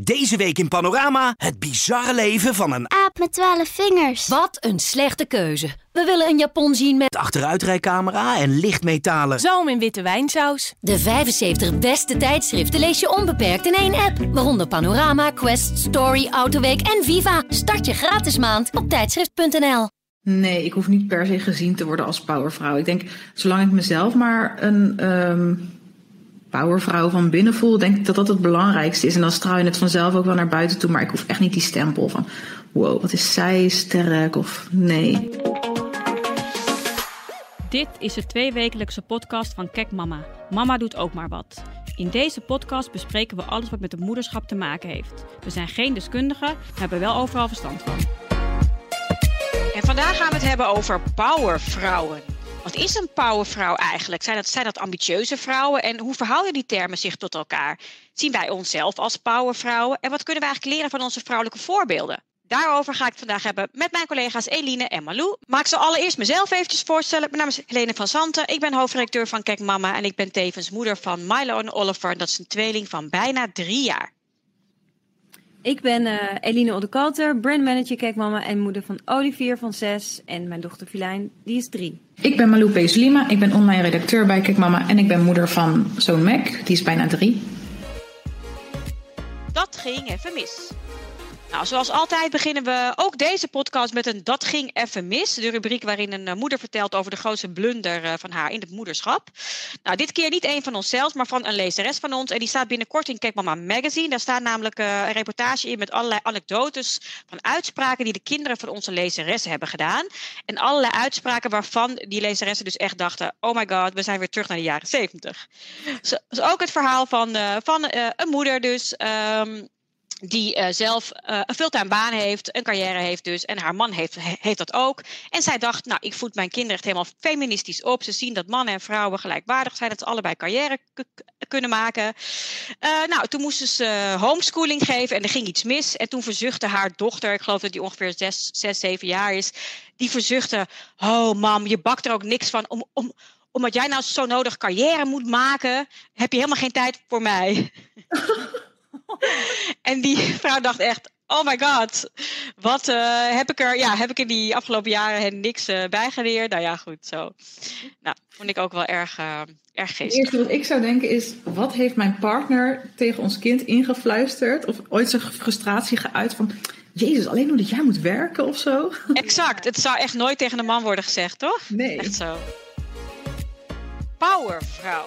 Deze week in Panorama het bizarre leven van een Aap met twaalf vingers. Wat een slechte keuze. We willen een Japon zien met achteruitrijcamera en lichtmetalen. Zoom in witte wijnsaus. de 75 beste tijdschriften lees je onbeperkt in één app. Waaronder Panorama, Quest, Story, Autoweek en Viva. Start je gratis maand op tijdschrift.nl. Nee, ik hoef niet per se gezien te worden als powervrouw. Ik denk, zolang ik mezelf maar een ehm, powervrouw van binnen voel, denk ik dat dat het belangrijkste is. En dan straal je het vanzelf ook wel naar buiten toe. Maar ik hoef echt niet die stempel van, wow, wat is zij sterk of nee. Dit is de tweewekelijkse podcast van Kek Mama. Mama doet ook maar wat. In deze podcast bespreken we alles wat met het moederschap te maken heeft. We zijn geen deskundigen, maar hebben wel overal verstand van. En vandaag gaan we het hebben over powervrouwen. Wat is een powervrouw eigenlijk? Zijn dat, dat ambitieuze vrouwen? En hoe verhouden die termen zich tot elkaar? Zien wij onszelf als powervrouwen? En wat kunnen we eigenlijk leren van onze vrouwelijke voorbeelden? Daarover ga ik het vandaag hebben met mijn collega's Eline en Malou. Maar ik zal allereerst mezelf eventjes voorstellen. Mijn naam is Helene van Santen. Ik ben hoofdredacteur van Kijk Mama. En ik ben tevens moeder van Milo en Oliver. Dat is een tweeling van bijna drie jaar. Ik ben eh, Eline Oddekalter, brandmanager Kijkmama en moeder van Olivier van 6 en mijn dochter Filijn, die is 3. Ik ben Malou Peeslima, ik ben online redacteur bij Kijk Mama en ik ben moeder van zoon Mac, die is bijna drie. Dat ging even mis. Nou, zoals altijd beginnen we ook deze podcast met een Dat ging even mis. De rubriek waarin een eh, moeder vertelt over de grootste blunder eh, van haar in het moederschap. Nou, dit keer niet een van onszelf, maar van een lezeres van ons. En die staat binnenkort in Kijk Mama Magazine. Daar staat namelijk eh, een reportage in met allerlei anekdotes van uitspraken die de kinderen van onze lezeressen hebben gedaan. En allerlei uitspraken waarvan die lezeressen dus echt dachten: oh my god, we zijn weer terug naar de jaren zeventig. Is ook het verhaal van, van een moeder dus. ehm, die eh, zelf eh, een fulltime baan heeft, een carrière heeft dus. En haar man heeft, he- heeft dat ook. En zij dacht, nou, ik voed mijn kinderen echt helemaal feministisch op. Ze zien dat mannen en vrouwen gelijkwaardig zijn. Dat ze allebei carrière kunnen maken. Eh, nou, toen moesten ze homeschooling geven en er ging iets mis. En toen verzuchtte haar dochter, ik geloof dat die ongeveer zes, zes zeven jaar is. Die verzuchtte, oh mam, je bakt er ook niks van. Om, omdat jij nou zo nodig carrière moet maken, heb je helemaal geen tijd voor mij. En die vrouw dacht echt, oh my god, wat eh, heb ik er, ja, heb ik in die afgelopen jaren hen niks eh bijgeleerd? Nou ja, goed, zo. Nou, vond ik ook wel erg, eh, erg Het geestig. eerste wat ik zou denken is, wat heeft mijn partner tegen ons kind ingefluisterd? Of ooit zijn frustratie geuit van, jezus, alleen omdat jij moet werken of zo? Exact, het zou echt nooit tegen een man worden gezegd, toch? Nee. Echt zo. Powervrouw.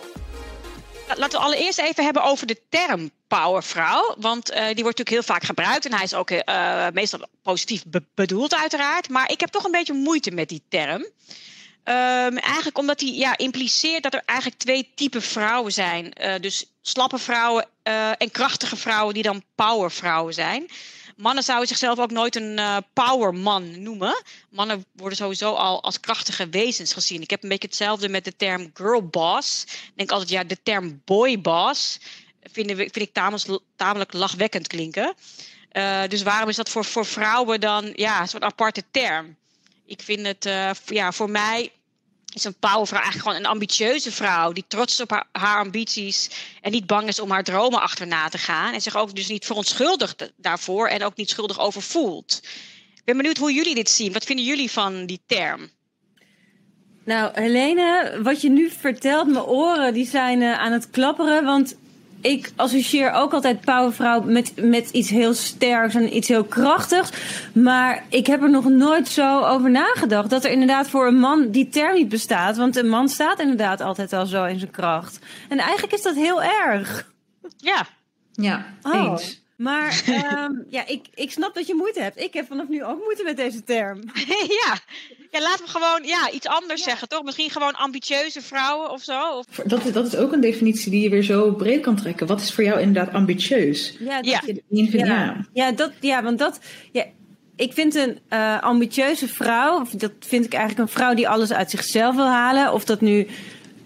La- Laten we allereerst even hebben over de term powervrouw. Want eh, die wordt natuurlijk heel vaak gebruikt. En hij is ook eh, meestal positief be- bedoeld, uiteraard. Maar ik heb toch een beetje moeite met die term. Ehm, eigenlijk omdat hij ja, impliceert dat er eigenlijk twee typen vrouwen zijn. Eh, dus slappe vrouwen en krachtige vrouwen die dan powervrouwen zijn. Mannen zouden zichzelf ook nooit een eh, powerman noemen. Mannen worden sowieso al als krachtige wezens gezien. Ik heb een beetje hetzelfde met de term girlboss. Ik denk altijd, ja, de term boyboss vinden vind ik tamelijk, tamelijk lachwekkend klinken. Eh, dus waarom is dat voor, voor vrouwen dan ja, zo'n aparte term? Ik vind het, eh, ja, voor mij is een powervrouw eigenlijk gewoon een ambitieuze vrouw. Die trots is op haar, haar ambities en niet bang is om haar dromen achterna te gaan. En zich ook dus niet verontschuldigt daarvoor en ook niet schuldig over voelt. Ik ben benieuwd hoe jullie dit zien. Wat vinden jullie van die term? Nou, Helene, wat je nu vertelt, mijn oren die zijn eh, aan het klapperen, want ik associeer ook altijd powervrouw met, met iets heel sterks en iets heel krachtigs. Maar ik heb er nog nooit zo over nagedacht dat er inderdaad voor een man die term niet bestaat. Want een man staat inderdaad altijd al zo in zijn kracht. En eigenlijk is dat heel erg. Ja, Ja, Oh. eens. Maar ehm, ja, ik, ik snap dat je moeite hebt. Ik heb vanaf nu ook moeite met deze term. ja. ja, laten we gewoon ja, iets anders zeggen, toch? Misschien gewoon ambitieuze vrouwen of zo? Of... Dat is, dat is ook een definitie die je weer zo breed kan trekken. Wat is voor jou inderdaad ambitieus? Ja, dat Ja. je- vindt, Ja. ja. Ja, dat, ja want dat. Ja, ik vind een eh, ambitieuze vrouw, of dat vind ik eigenlijk een vrouw die alles uit zichzelf wil halen. Of dat nu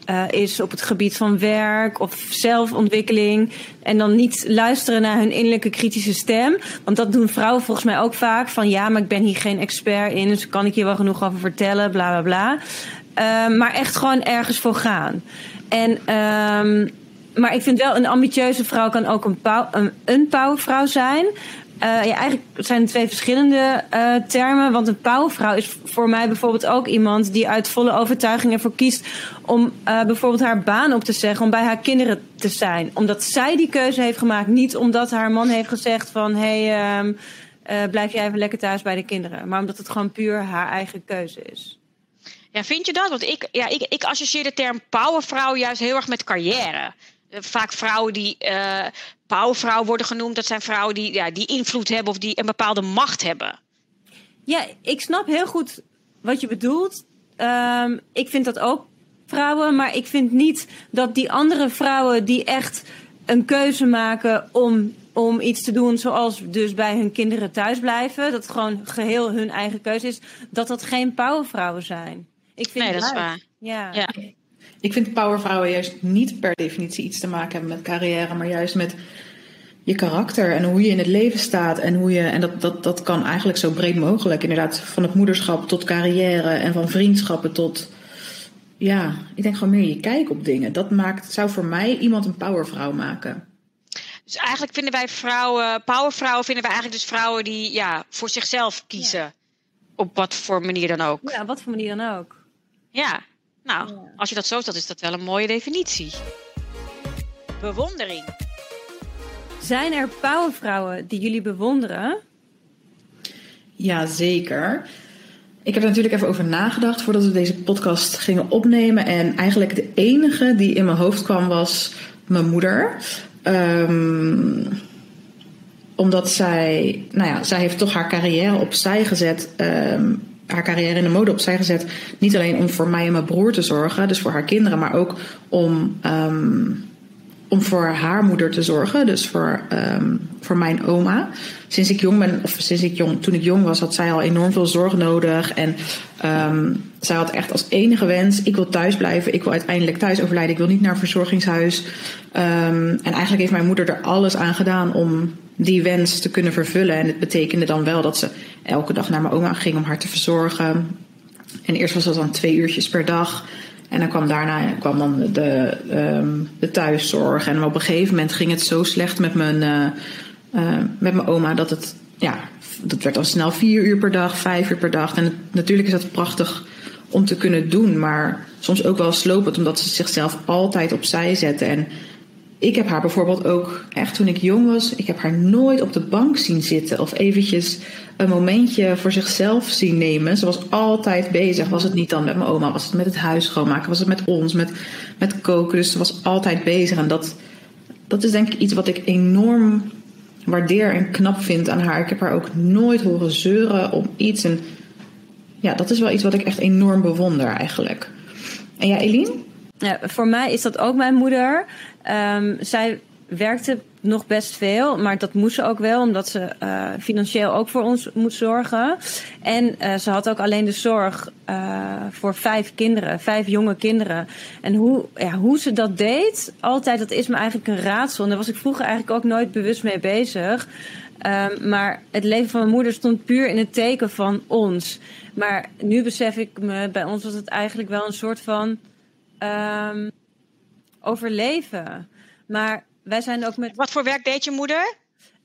eh, is op het gebied van werk of zelfontwikkeling. En dan niet luisteren naar hun innerlijke kritische stem. Want dat doen vrouwen volgens mij ook vaak. Van ja, maar ik ben hier geen expert in, dus kan ik hier wel genoeg over vertellen, bla bla bla. Eh, maar echt gewoon ergens voor gaan. En ehm, maar ik vind wel, een ambitieuze vrouw kan ook een, pow, een, een zijn. Uh, ja, eigenlijk zijn het twee verschillende uh, termen. Want een powervrouw is voor mij bijvoorbeeld ook iemand die uit volle overtuiging ervoor kiest om uh, bijvoorbeeld haar baan op te zeggen, om bij haar kinderen te zijn. Omdat zij die keuze heeft gemaakt, niet omdat haar man heeft gezegd van hé, hey, um, blijf jij even lekker thuis bij de kinderen. Maar omdat het gewoon puur haar eigen keuze is. Ja, vind je dat? Want ik, ja, ik, ik associeer de term powervrouw juist heel erg met carrière. Vaak vrouwen die uh, powervrouw worden genoemd, dat zijn vrouwen die, ja, die invloed hebben of die een bepaalde macht hebben. Ja, ik snap heel goed wat je bedoelt. Um, ik vind dat ook vrouwen, maar ik vind niet dat die andere vrouwen die echt een keuze maken om, om iets te doen, zoals dus bij hun kinderen thuis blijven, dat het gewoon geheel hun eigen keuze is, dat dat geen powervrouwen zijn. Ik vind nee, dat is waar. Ja. ja. Ik vind powervrouwen juist niet per definitie iets te maken hebben met carrière, maar juist met je karakter en hoe je in het leven staat. En, hoe je, en dat, dat, dat kan eigenlijk zo breed mogelijk. Inderdaad, van het moederschap tot carrière en van vriendschappen tot. Ja, ik denk gewoon meer je kijk op dingen. Dat maakt, zou voor mij iemand een powervrouw maken. Dus eigenlijk vinden wij vrouwen, powervrouwen vinden wij eigenlijk dus vrouwen die ja, voor zichzelf kiezen. Ja. Op wat voor manier dan ook. Ja, wat voor manier dan ook. Ja, nou, ja. als je dat zo stelt, is dat wel een mooie definitie. Bewondering. Zijn er powervrouwen die jullie bewonderen? Ja, zeker. Ik heb er natuurlijk even over nagedacht voordat we deze podcast gingen opnemen. En eigenlijk de enige die in mijn hoofd kwam was mijn moeder. Um, omdat zij, nou ja, zij heeft toch haar carrière opzij gezet. Um, haar carrière in de mode opzij gezet. Niet alleen om voor mij en mijn broer te zorgen, dus voor haar kinderen, maar ook om, um, om voor haar moeder te zorgen, dus voor, um, voor mijn oma. Sinds ik jong ben, of sinds ik jong, toen ik jong was, had zij al enorm veel zorg nodig. En um, zij had echt als enige wens: ik wil thuis blijven, ik wil uiteindelijk thuis overlijden, ik wil niet naar verzorgingshuis. en eigenlijk heeft mijn moeder er alles aan gedaan om die wens te kunnen vervullen. En het betekende dan wel dat ze elke dag naar mijn oma ging om haar te verzorgen. En eerst was dat dan twee uurtjes per dag. En dan kwam daarna kwam dan de, um, de thuiszorg. En op een gegeven moment ging het zo slecht met mijn, uh, uh, met mijn oma dat het, ja, dat werd al snel vier uur per dag, vijf uur per dag. En natuurlijk is dat prachtig om te kunnen doen, maar soms ook wel slopend, omdat ze zichzelf altijd opzij zetten. En ik heb haar bijvoorbeeld ook, echt toen ik jong was, ik heb haar nooit op de bank zien zitten of eventjes een momentje voor zichzelf zien nemen. Ze was altijd bezig. Was het niet dan met mijn oma, was het met het huis schoonmaken, was het met ons, met, met koken. Dus ze was altijd bezig. En dat, dat is denk ik iets wat ik enorm waardeer en knap vind aan haar. Ik heb haar ook nooit horen zeuren om iets. En ja, dat is wel iets wat ik echt enorm bewonder eigenlijk. En jij, Eline? Ja, voor mij is dat ook mijn moeder. Um, zij werkte nog best veel, maar dat moest ze ook wel, omdat ze uh, financieel ook voor ons moet zorgen. En uh, ze had ook alleen de zorg uh, voor vijf kinderen, vijf jonge kinderen. En hoe, ja, hoe ze dat deed, altijd, dat is me eigenlijk een raadsel. En daar was ik vroeger eigenlijk ook nooit bewust mee bezig. Um, maar het leven van mijn moeder stond puur in het teken van ons. Maar nu besef ik me, bij ons was het eigenlijk wel een soort van um, overleven. Maar wij zijn ook met. Wat voor werk deed je moeder?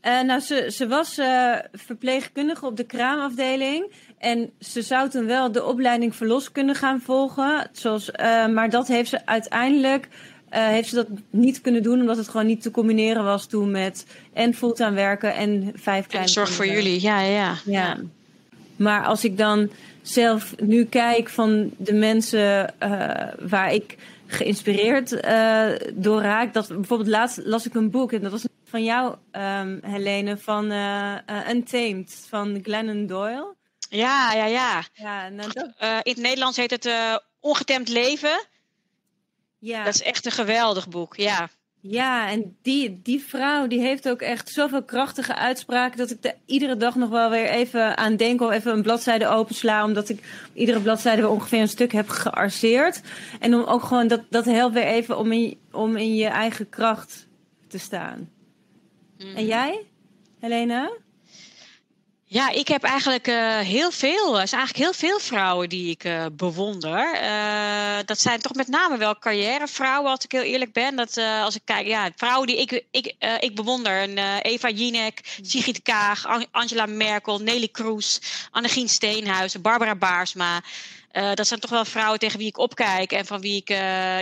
Uh, nou, ze, ze was uh, verpleegkundige op de kraamafdeling. En ze zou toen wel de opleiding verloskunde gaan volgen. Zoals, uh, maar dat heeft ze uiteindelijk heeft ze dat niet kunnen doen, omdat het gewoon niet te combineren was toen met en fulltime werken en vijf kleine. En zorg voor jullie, ja, ja, ja, ja. Maar als ik dan zelf nu kijk van de mensen waar ik geïnspireerd uh, door raak. Dat, bijvoorbeeld laatst las ik een boek en dat was van jou, um, Helene, van uh, uh, Untamed van Glennon Doyle. Ja, ja, ja. ja nou, dat... in het Nederlands heet het Ongetemd Leven. Ja. Dat is echt een geweldig boek, ja. Ja, en die, die vrouw die heeft ook echt zoveel krachtige uitspraken dat ik er iedere dag nog wel weer even aan denk of even een bladzijde opensla, omdat ik iedere bladzijde weer ongeveer een stuk heb gearseerd. En om ook gewoon, dat, dat helpt weer even om in, om in je eigen kracht te staan. Mm. En jij, Helena? Ja, ik heb eigenlijk uh, heel veel, er zijn eigenlijk heel veel vrouwen die ik uh, bewonder. Uh, dat zijn toch met name wel carrièrevrouwen, als ik heel eerlijk ben. Dat, als ik kijk, ja, vrouwen die ik, ik, ik bewonder. Een, Eva Jinek, Sigrid Kaag, Angela Merkel, Nelly Kroes, Annegien Steenhuizen, Barbara Baarsma. dat zijn toch wel vrouwen tegen wie ik opkijk en van wie ik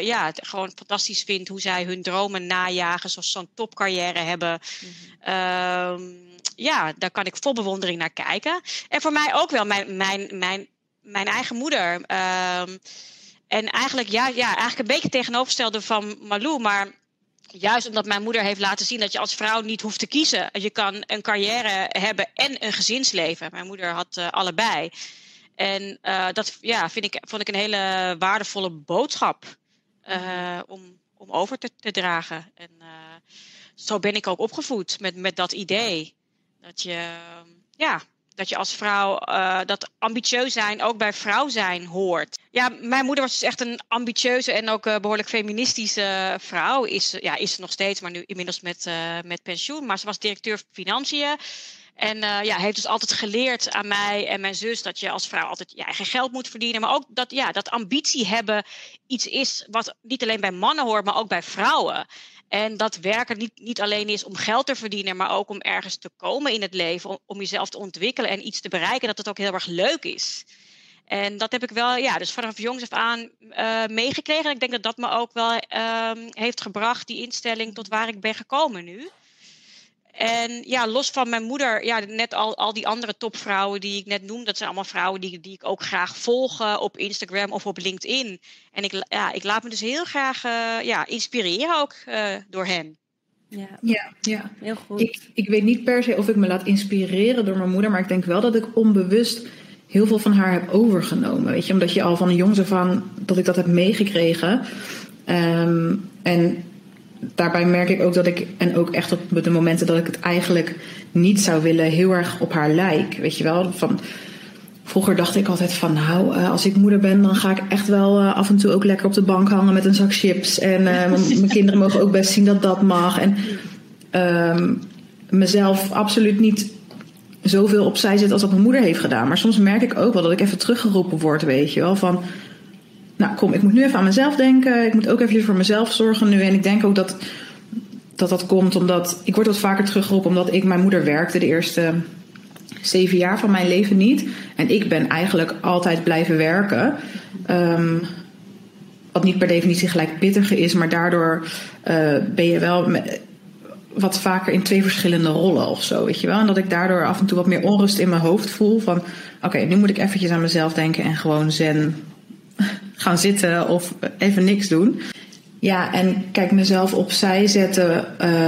ja, het gewoon fantastisch vind hoe zij hun dromen najagen, zoals zo'n topcarrière hebben. Mm ja, daar kan ik vol bewondering naar kijken. En voor mij ook wel mijn, mijn, mijn, mijn eigen moeder. Um, en eigenlijk, ja, ja, eigenlijk een beetje tegenovergestelde van Malou. Maar juist omdat mijn moeder heeft laten zien dat je als vrouw niet hoeft te kiezen. Je kan een carrière hebben en een gezinsleven. Mijn moeder had uh, allebei. En uh, dat ja, vind ik, vond ik een hele waardevolle boodschap uh, om, om over te, te dragen. En zo ben ik ook opgevoed met, met dat idee. Dat je, ja, dat je als vrouw uh, dat ambitieus zijn ook bij vrouw zijn hoort. Ja, mijn moeder was dus echt een ambitieuze en ook uh, behoorlijk feministische vrouw. Is, ja, is ze nog steeds, maar nu inmiddels met, uh, met pensioen. Maar ze was directeur financiën. En ja, heeft dus altijd geleerd aan mij en mijn zus dat je als vrouw altijd je eigen geld moet verdienen. Maar ook dat, ja, dat ambitie hebben iets is wat niet alleen bij mannen hoort, maar ook bij vrouwen. En dat werken niet, niet alleen is om geld te verdienen, maar ook om ergens te komen in het leven, om, jezelf te ontwikkelen en iets te bereiken, dat het ook heel erg leuk is. En dat heb ik wel, ja, dus vanaf jongs af aan uh, meegekregen. Ik denk dat dat me ook wel uh, heeft gebracht, die instelling, tot waar ik ben gekomen nu. En ja, los van mijn moeder, ja, net al, al die andere topvrouwen die ik net noem, dat zijn allemaal vrouwen die, die ik ook graag volg op Instagram of op LinkedIn. En ik, ja, ik laat me dus heel graag uh, ja, inspireren ook uh, door hen. Ja, ja, ja. heel goed. Ik, ik weet niet per se of ik me laat inspireren door mijn moeder, maar ik denk wel dat ik onbewust heel veel van haar heb overgenomen. Weet je, omdat je al van een jongs af aan dat ik dat heb meegekregen. Um, en daarbij merk ik ook dat ik, en ook echt op de momenten dat ik het eigenlijk niet zou willen, heel erg op haar lijk. Weet je wel, van. Vroeger dacht ik altijd van, nou, uh, als ik moeder ben, dan ga ik echt wel uh, af en toe ook lekker op de bank hangen met een zak chips. En uh, mijn kinderen mogen ook best zien dat dat mag. En um, mezelf absoluut niet zoveel opzij zit als dat mijn moeder heeft gedaan. Maar soms merk ik ook wel dat ik even teruggeroepen word, weet je wel. Van, nou kom, ik moet nu even aan mezelf denken. Ik moet ook even voor mezelf zorgen nu. En ik denk ook dat dat, dat komt omdat ik word wat vaker teruggeroepen omdat ik mijn moeder werkte de eerste zeven jaar van mijn leven niet. En ik ben eigenlijk altijd blijven werken. Um, wat niet per definitie gelijk pittiger is, maar daardoor uh, ben je wel wat vaker in twee verschillende rollen of zo, weet je wel. En dat ik daardoor af en toe wat meer onrust in mijn hoofd voel van... oké, nu moet ik eventjes aan mezelf denken en gewoon zen gaan zitten of even niks doen. Ja, en kijk, mezelf opzij zetten.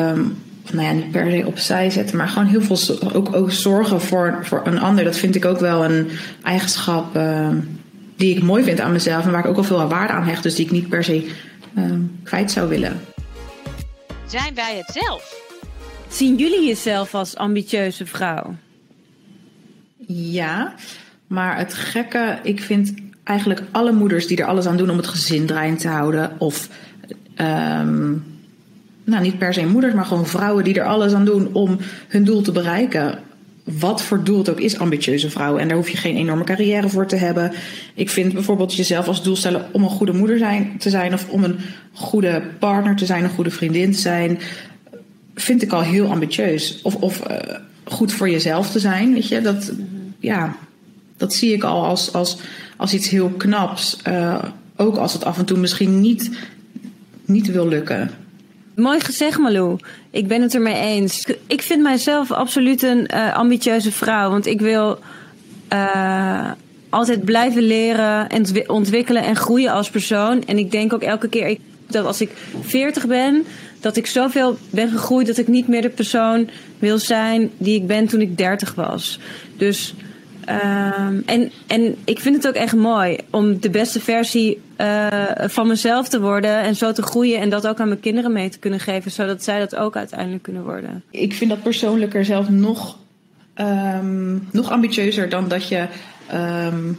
Um, nou ja, niet per se opzij zetten, maar gewoon heel veel ook, ook zorgen voor, voor een ander. Dat vind ik ook wel een eigenschap uh, die ik mooi vind aan mezelf en waar ik ook al veel waarde aan hecht. Dus die ik niet per se uh, kwijt zou willen. Zijn wij het zelf? Zien jullie jezelf als ambitieuze vrouw? Ja, maar het gekke, ik vind eigenlijk alle moeders die er alles aan doen om het gezin draaiend te houden. Of um, nou, niet per se moeders, maar gewoon vrouwen die er alles aan doen om hun doel te bereiken. Wat voor doel het ook is, ambitieuze vrouwen. En daar hoef je geen enorme carrière voor te hebben. Ik vind bijvoorbeeld jezelf als doel stellen om een goede moeder zijn, te zijn. Of om een goede partner te zijn, een goede vriendin te zijn. Vind ik al heel ambitieus. Of, of uh, goed voor jezelf te zijn. Weet je, dat, ja, dat zie ik al als, als als iets heel knaps. Uh, ook als het af en toe misschien niet, niet wil lukken. Mooi gezegd, Malou. Ik ben het ermee eens. Ik vind mijzelf absoluut een uh, ambitieuze vrouw. Want ik wil uh, altijd blijven leren en ontwikkelen en groeien als persoon. En ik denk ook elke keer dat als ik 40 ben, dat ik zoveel ben gegroeid dat ik niet meer de persoon wil zijn die ik ben toen ik 30 was. Dus Um, en, en ik vind het ook echt mooi om de beste versie uh, van mezelf te worden en zo te groeien en dat ook aan mijn kinderen mee te kunnen geven, zodat zij dat ook uiteindelijk kunnen worden. Ik vind dat persoonlijker zelf nog, um, nog ambitieuzer dan dat je um,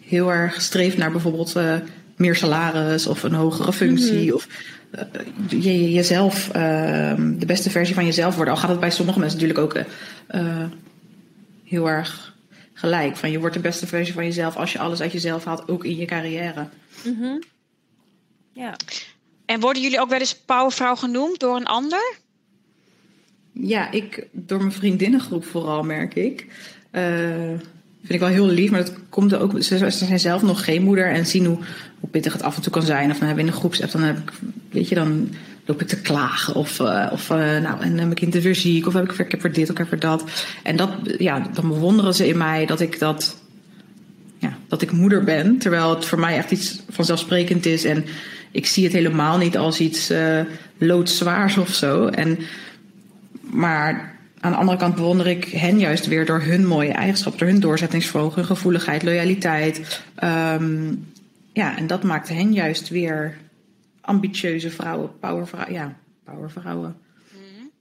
heel erg streeft naar bijvoorbeeld uh, meer salaris of een hogere functie. Mm -hmm. Of uh, je, jezelf, de beste versie van jezelf worden. Al gaat het bij sommige mensen natuurlijk ook heel erg gelijk. Van je wordt de beste versie van jezelf als je alles uit jezelf haalt, ook in je carrière. Mhm. Ja. En worden jullie ook wel eens powervrouw genoemd door een ander? Ja, ik, door mijn vriendinnengroep vooral merk ik. Eh, vind ik wel heel lief, maar dat komt er ook. Ze, ze zijn zelf nog geen moeder en zien hoe, hoe pittig het af en toe kan zijn. Of dan hebben we in een groepsapp, dan heb ik, weet je, dan loop ik te klagen. Of, uh, of uh, nou, en mijn kind is weer ziek. Of heb ik, ik heb dit, of ik heb er dat. En dat, ja, dan bewonderen ze in mij dat ik dat, ja, dat ik moeder ben. Terwijl het voor mij echt iets vanzelfsprekend is. En ik zie het helemaal niet als iets uh, loodzwaars of zo. En, maar aan de andere kant bewonder ik hen juist weer door hun mooie eigenschappen, door hun doorzettingsvermogen, gevoeligheid, loyaliteit. Um, ja, en dat maakt hen juist weer ambitieuze vrouwen, powervrouwen. Ja, powervrouwen.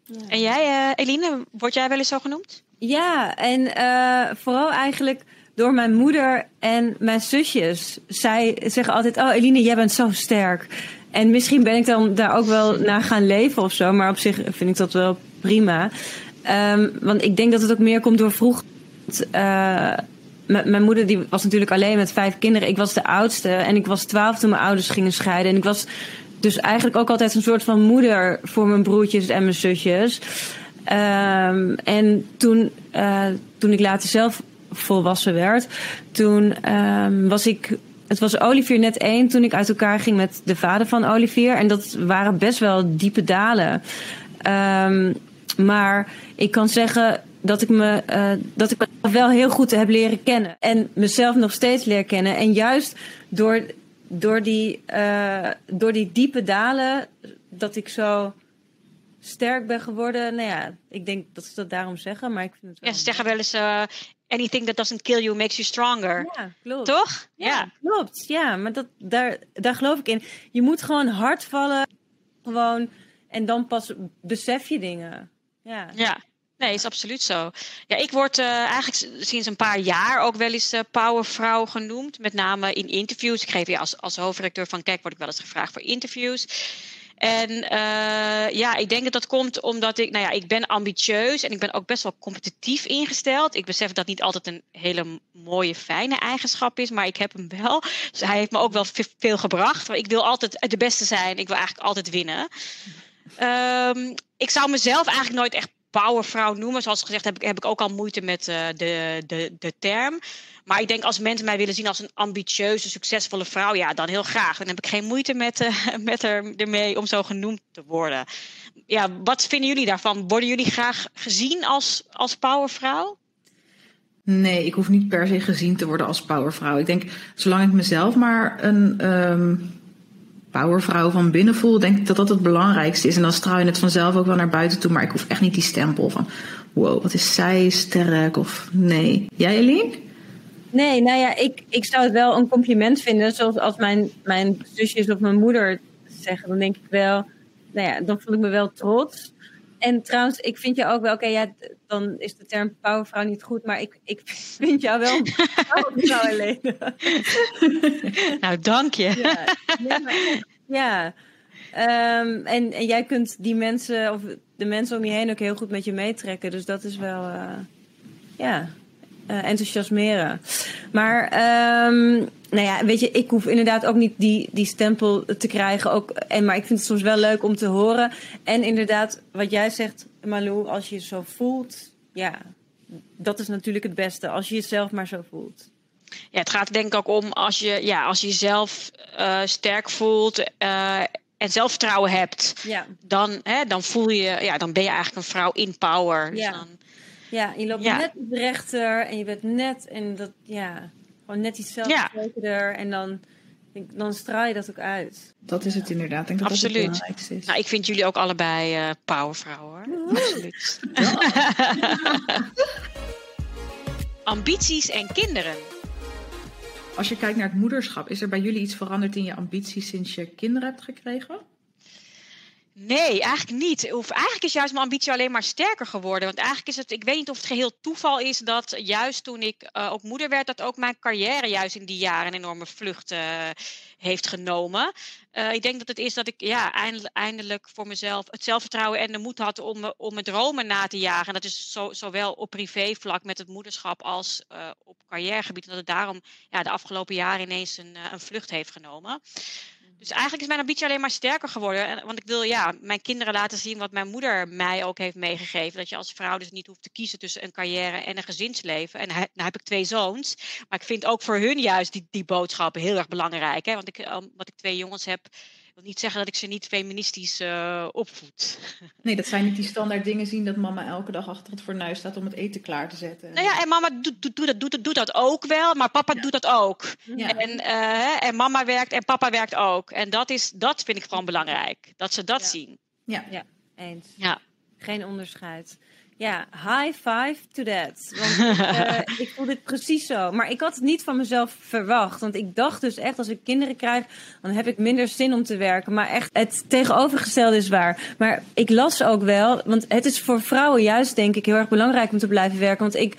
Ja. En jij, uh, Eline, word jij wel eens zo genoemd? Ja, en uh, vooral eigenlijk door mijn moeder en mijn zusjes. Zij zeggen altijd: Oh, Eline, jij bent zo sterk. En misschien ben ik dan daar ook wel naar gaan leven of zo. Maar op zich vind ik dat wel prima. Um, want ik denk dat het ook meer komt door vroeg. Uh, mijn moeder die was natuurlijk alleen met vijf kinderen. Ik was de oudste en ik was twaalf toen mijn ouders gingen scheiden. En ik was dus eigenlijk ook altijd een soort van moeder voor mijn broertjes en mijn zusjes. Um, en toen, uh, toen ik later zelf volwassen werd, toen um, was ik. Het was Olivier net één toen ik uit elkaar ging met de vader van Olivier. En dat waren best wel diepe dalen. Um, maar ik kan zeggen dat ik me uh, dat ik wel heel goed heb leren kennen. En mezelf nog steeds leer kennen. En juist door, door, die, uh, door die diepe dalen, dat ik zo sterk ben geworden. Nou ja, ik denk dat ze dat daarom zeggen, maar ik vind het wel... Ja, ze zeggen wel eens... Uh, anything that doesn't kill you makes you stronger. Ja, klopt. Toch? Ja, ja. klopt. Ja, maar dat, daar, daar geloof ik in. Je moet gewoon hard vallen. Gewoon. En dan pas besef je dingen. Ja. Ja. Nee, is absoluut zo. Ja, ik word uh, eigenlijk sinds een paar jaar ook wel eens uh, powervrouw genoemd. Met name in interviews. Ik geef ja, als, als hoofdredacteur van Kijk word ik wel eens gevraagd voor interviews. En uh, ja, ik denk dat dat komt omdat ik, nou ja, ik ben ambitieus en ik ben ook best wel competitief ingesteld. Ik besef dat niet altijd een hele mooie, fijne eigenschap is, maar ik heb hem wel. Dus hij heeft me ook wel veel gebracht. Ik wil altijd de beste zijn. Ik wil eigenlijk altijd winnen. Um, ik zou mezelf eigenlijk nooit echt powervrouw noemen. Zoals gezegd heb ik, heb ik ook al moeite met uh, de, de, de term. Maar ik denk als mensen mij willen zien als een ambitieuze, succesvolle vrouw, ja, dan heel graag. Dan heb ik geen moeite met, uh, met er, ermee om zo genoemd te worden. Ja, wat vinden jullie daarvan? Worden jullie graag gezien als, als powervrouw? Nee, ik hoef niet per se gezien te worden als powervrouw. Ik denk, zolang ik mezelf maar een. Um powervrouw van binnen voel, denk ik dat dat het belangrijkste is. En dan straal je het vanzelf ook wel naar buiten toe. Maar ik hoef echt niet die stempel van, wow, wat is zij sterk of nee. Jij, Eline? Nee, nou ja, ik, ik zou het wel een compliment vinden. Zoals als mijn, mijn zusjes of mijn moeder zeggen, dan denk ik wel, nou ja, dan voel ik me wel trots. En trouwens, ik vind je ook wel, oké, okay, ja, dan is de term powervrouw niet goed, maar ik, ik vind jou wel een powervrouw alleen. nou, dank je. Ja, ja, ja. Um, en, en jij kunt die mensen, of de mensen om je heen ook heel goed met je meetrekken. Dus dat is wel, uh, ja, uh, enthousiasmeren. Maar, um, nou ja, weet je, ik hoef inderdaad ook niet die, die stempel te krijgen. Ook, en, maar ik vind het soms wel leuk om te horen. En inderdaad, wat jij zegt, Malou, als je je zo voelt, ja, dat is natuurlijk het beste. Als je jezelf maar zo voelt. Ja, het gaat denk ik ook om als je, ja, als je jezelf uh, sterk voelt uh, en zelfvertrouwen hebt, ja. dan, hè, dan voel je, ja, dan ben je eigenlijk een vrouw in power. Dus ja. dan, ja, je loopt Ja. net iets rechter en je bent net en dat, ja, gewoon net iets zelfverzekerder en dan, dan straal je dat ook uit. Dat is het inderdaad. Ik denk dat dat Absoluut. het belangrijkste is. nou, ik vind jullie ook allebei uh, powervrouwen hoor. Absoluut. Ambities en kinderen. Als je kijkt naar het moederschap, is er bij jullie iets veranderd in je ambities sinds je kinderen hebt gekregen? Nee, eigenlijk niet. Of eigenlijk is juist mijn ambitie alleen maar sterker geworden. Want eigenlijk is het, ik weet niet of het geheel toeval is dat juist toen ik uh, ook moeder werd, dat ook mijn carrière juist in die jaren een enorme vlucht uh, heeft genomen. Uh, ik denk dat het is dat ik ja, eindelijk, voor mezelf het zelfvertrouwen en de moed had om, om mijn dromen na te jagen. En dat is zo, zowel op privévlak met het moederschap als op carrièregebied. Dat het daarom ja, de afgelopen jaren ineens een, een vlucht heeft genomen. Dus eigenlijk is mijn ambitie alleen maar sterker geworden. Want ik wil ja, mijn kinderen laten zien wat mijn moeder mij ook heeft meegegeven. Dat je als vrouw dus niet hoeft te kiezen tussen een carrière en een gezinsleven. En nou heb ik twee zoons. Maar ik vind ook voor hun juist die, die boodschap heel erg belangrijk. Hè? Want ik, wat ik twee jongens heb, wil niet zeggen dat ik ze niet feministisch uh, opvoed. Nee, dat zijn niet die standaard dingen zien dat mama elke dag achter het fornuis staat om het eten klaar te zetten. Nou ja, en mama doet, doet, doet, doet, doet dat ook wel, maar papa ja. doet dat ook. Ja. En, uh, en mama werkt en papa werkt ook. En dat, is, dat vind ik gewoon belangrijk, dat ze dat ja. zien. Ja. ja, eens. Ja. Geen onderscheid. Ja, high five to that. Want uh, ik voel dit precies zo. Maar ik had het niet van mezelf verwacht. Want ik dacht dus echt, als ik kinderen krijg, dan heb ik minder zin om te werken. Maar echt, het tegenovergestelde is waar. Maar ik las ook wel, want het is voor vrouwen juist, denk ik, heel erg belangrijk om te blijven werken. Want ik.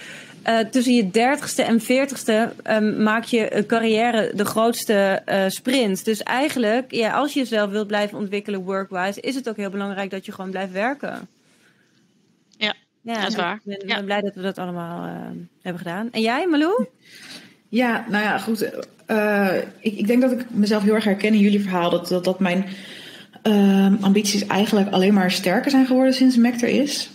Uh, tussen je dertigste en veertigste um, maak je uh, carrière de grootste uh, sprint. Dus eigenlijk, ja, als je jezelf wilt blijven ontwikkelen workwise, is het ook heel belangrijk dat je gewoon blijft werken. Ja, dat is waar. Ik ben, Ja. ben blij dat we dat allemaal uh, hebben gedaan. En jij, Malou? Ja, nou ja, goed. Uh, ik, ik, denk dat ik mezelf heel erg herken in jullie verhaal. Dat, dat, dat mijn uh, ambities eigenlijk alleen maar sterker zijn geworden sinds Mac er is.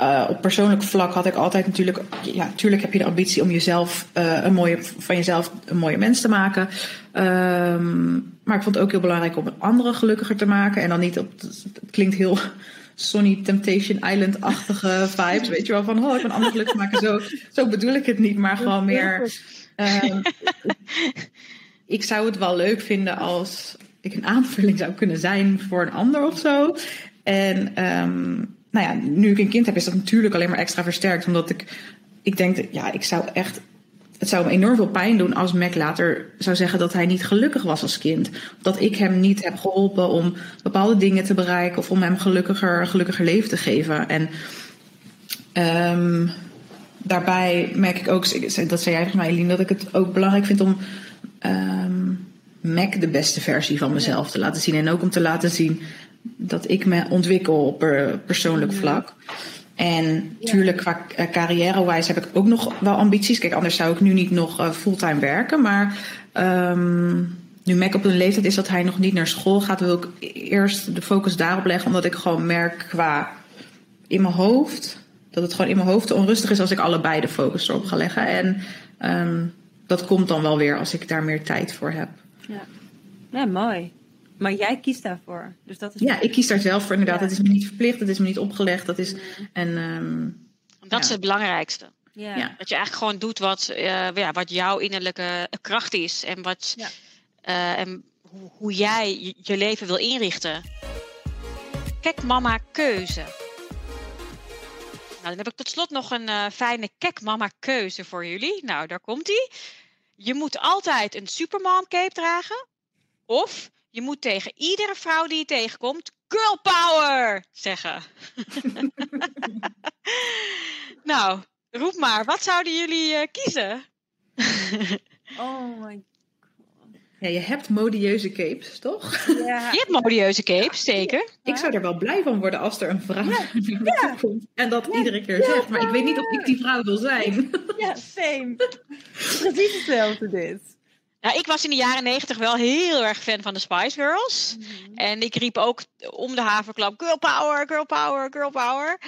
Uh, op persoonlijk vlak had ik altijd natuurlijk, ja, natuurlijk heb je de ambitie om jezelf uh, een mooie, van jezelf een mooie mens te maken. Um, maar ik vond het ook heel belangrijk om anderen gelukkiger te maken. En dan niet op, het klinkt heel Sonny Temptation Island-achtige vibes. Weet je wel, van oh, ik ben anderen gelukkig maken. Zo, zo bedoel ik het niet, maar gewoon meer. Um, ik zou het wel leuk vinden als ik een aanvulling zou kunnen zijn voor een ander of zo. En um, nou ja, nu ik een kind heb, is dat natuurlijk alleen maar extra versterkt. Omdat ik, ik denk, dat, ja, ik zou echt. Het zou me enorm veel pijn doen als Mac later zou zeggen dat hij niet gelukkig was als kind. Dat ik hem niet heb geholpen om bepaalde dingen te bereiken of om hem gelukkiger, een gelukkiger leven te geven. En um, daarbij merk ik ook, dat zei jij volgens mij, Eline, dat ik het ook belangrijk vind om um, Mac de beste versie van mezelf ja. te laten zien. En ook om te laten zien dat ik me ontwikkel op persoonlijk vlak. En tuurlijk, qua carrière-wise heb ik ook nog wel ambities. Kijk, anders zou ik nu niet nog uh, fulltime werken. Maar um, nu Mac op een leeftijd is dat hij nog niet naar school gaat, wil ik eerst de focus daarop leggen. Omdat ik gewoon merk qua in mijn hoofd, dat het gewoon in mijn hoofd te onrustig is als ik allebei de focus erop ga leggen. En um, dat komt dan wel weer als ik daar meer tijd voor heb. Ja, ja mooi. Maar jij kiest daarvoor. Dus dat is ja, ik kies daar zelf voor inderdaad. Ja. Het is me niet verplicht, het is me niet opgelegd. Dat is, en, um, dat ja. is het belangrijkste. Ja. ja. Dat je eigenlijk gewoon doet wat, uh, ja, wat jouw innerlijke kracht is. En, wat, ja. uh, en hoe, hoe jij je leven wil inrichten. Kijk, mama, keuze. Nou, dan heb ik tot slot nog een uh, fijne kek mama keuze voor jullie. Nou, daar komt ie. Je moet altijd een supermom cape dragen. Of je moet tegen iedere vrouw die je tegenkomt girl power zeggen. nou, roep maar. Wat zouden jullie uh, kiezen? oh my ja, je hebt modieuze capes, toch? Ja. Je hebt modieuze capes, zeker. Ik zou er wel blij van worden als er een vrouw ja. ja. komt en dat ja. iedere keer zegt. Maar ik weet niet of ik die vrouw wil zijn. Ja, same. Precies hetzelfde dit. Nou, ik was in de jaren negentig wel heel erg fan van de Spice Girls. Mm-hmm. En ik riep ook om de haverklap: Girl power, girl power, girl power.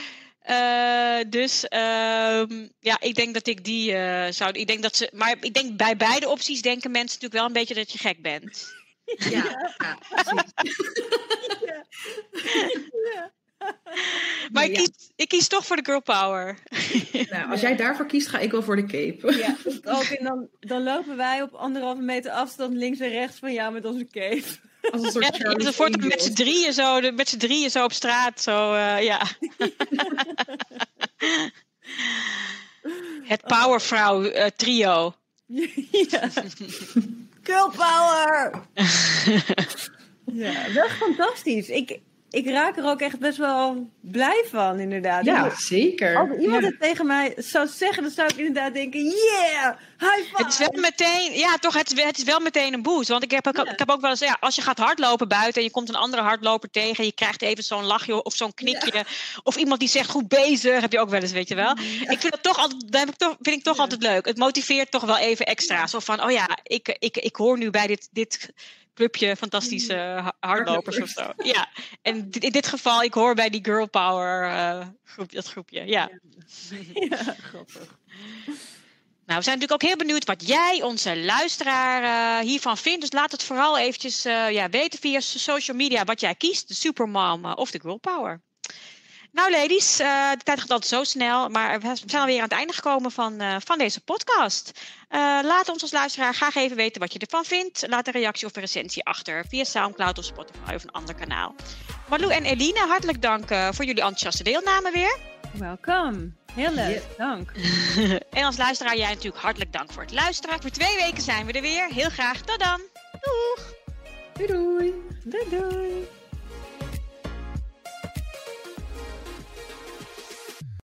Uh, dus uh, ja, ik denk dat ik die uh, zou. Ik denk dat ze. Maar ik denk bij beide opties denken mensen natuurlijk wel een beetje dat je gek bent. Ja, ja precies. ja. ja. Maar ik, kies, ik kies toch voor de girl power. Nou, als jij daarvoor kiest, ga ik wel voor de cape. Ja, ook. En dan, dan lopen wij op anderhalve meter afstand links en rechts van jou met onze cape. Als een soort ja, voortaan met z'n drieën zo, met z'n drieën zo op straat. Zo, uh, ja. Het powervrouw uh, trio. Ja. Girl power! ja, dat is fantastisch. Ik, ik raak er ook echt best wel blij van, inderdaad. Ja, zeker. Als iemand Ja. het tegen mij zou zeggen, dan zou ik inderdaad denken: yeah, high five. Het is wel meteen, ja, toch, het, is- het is wel meteen een boost. Want ik heb, Ja. ik heb ook wel eens, ja, als je gaat hardlopen buiten en je komt een andere hardloper tegen, en je krijgt even zo'n lachje of zo'n knikje, of iemand die zegt goed bezig, heb je ook wel eens, weet je wel. Ik vind dat toch altijd, dat heb ik toch, vind ik toch altijd leuk. Het motiveert toch wel even extra. Zo van, oh ja, ik, ik, ik hoor nu bij dit, dit clubje fantastische ha- hardlopers of zo. Ja, en in dit geval, ik hoor bij die girl power eh, groep, dat groepje, ja. Ja, grappig. Nou, we zijn natuurlijk ook heel benieuwd wat jij, onze luisteraar, eh, hiervan vindt. Dus laat het vooral eventjes eh, ja, weten via so- social media wat jij kiest. De Supermom of de Girl Power. Nou, ladies, eh, de tijd gaat altijd zo snel. Maar we zijn alweer aan het einde gekomen van, eh, van deze podcast. Eh, laat ons als luisteraar graag even weten wat je ervan vindt. Laat een reactie of een recensie achter via Soundcloud of Spotify of een ander kanaal. Marlou en Eline, hartelijk dank eh, voor jullie enthousiaste deelname weer. Welkom. Heel leuk, dank. En als luisteraar, jij natuurlijk hartelijk dank voor het luisteren. Voor twee weken zijn we er weer. Heel graag. Tot dan. Doeg! Doei doei. Doei doei.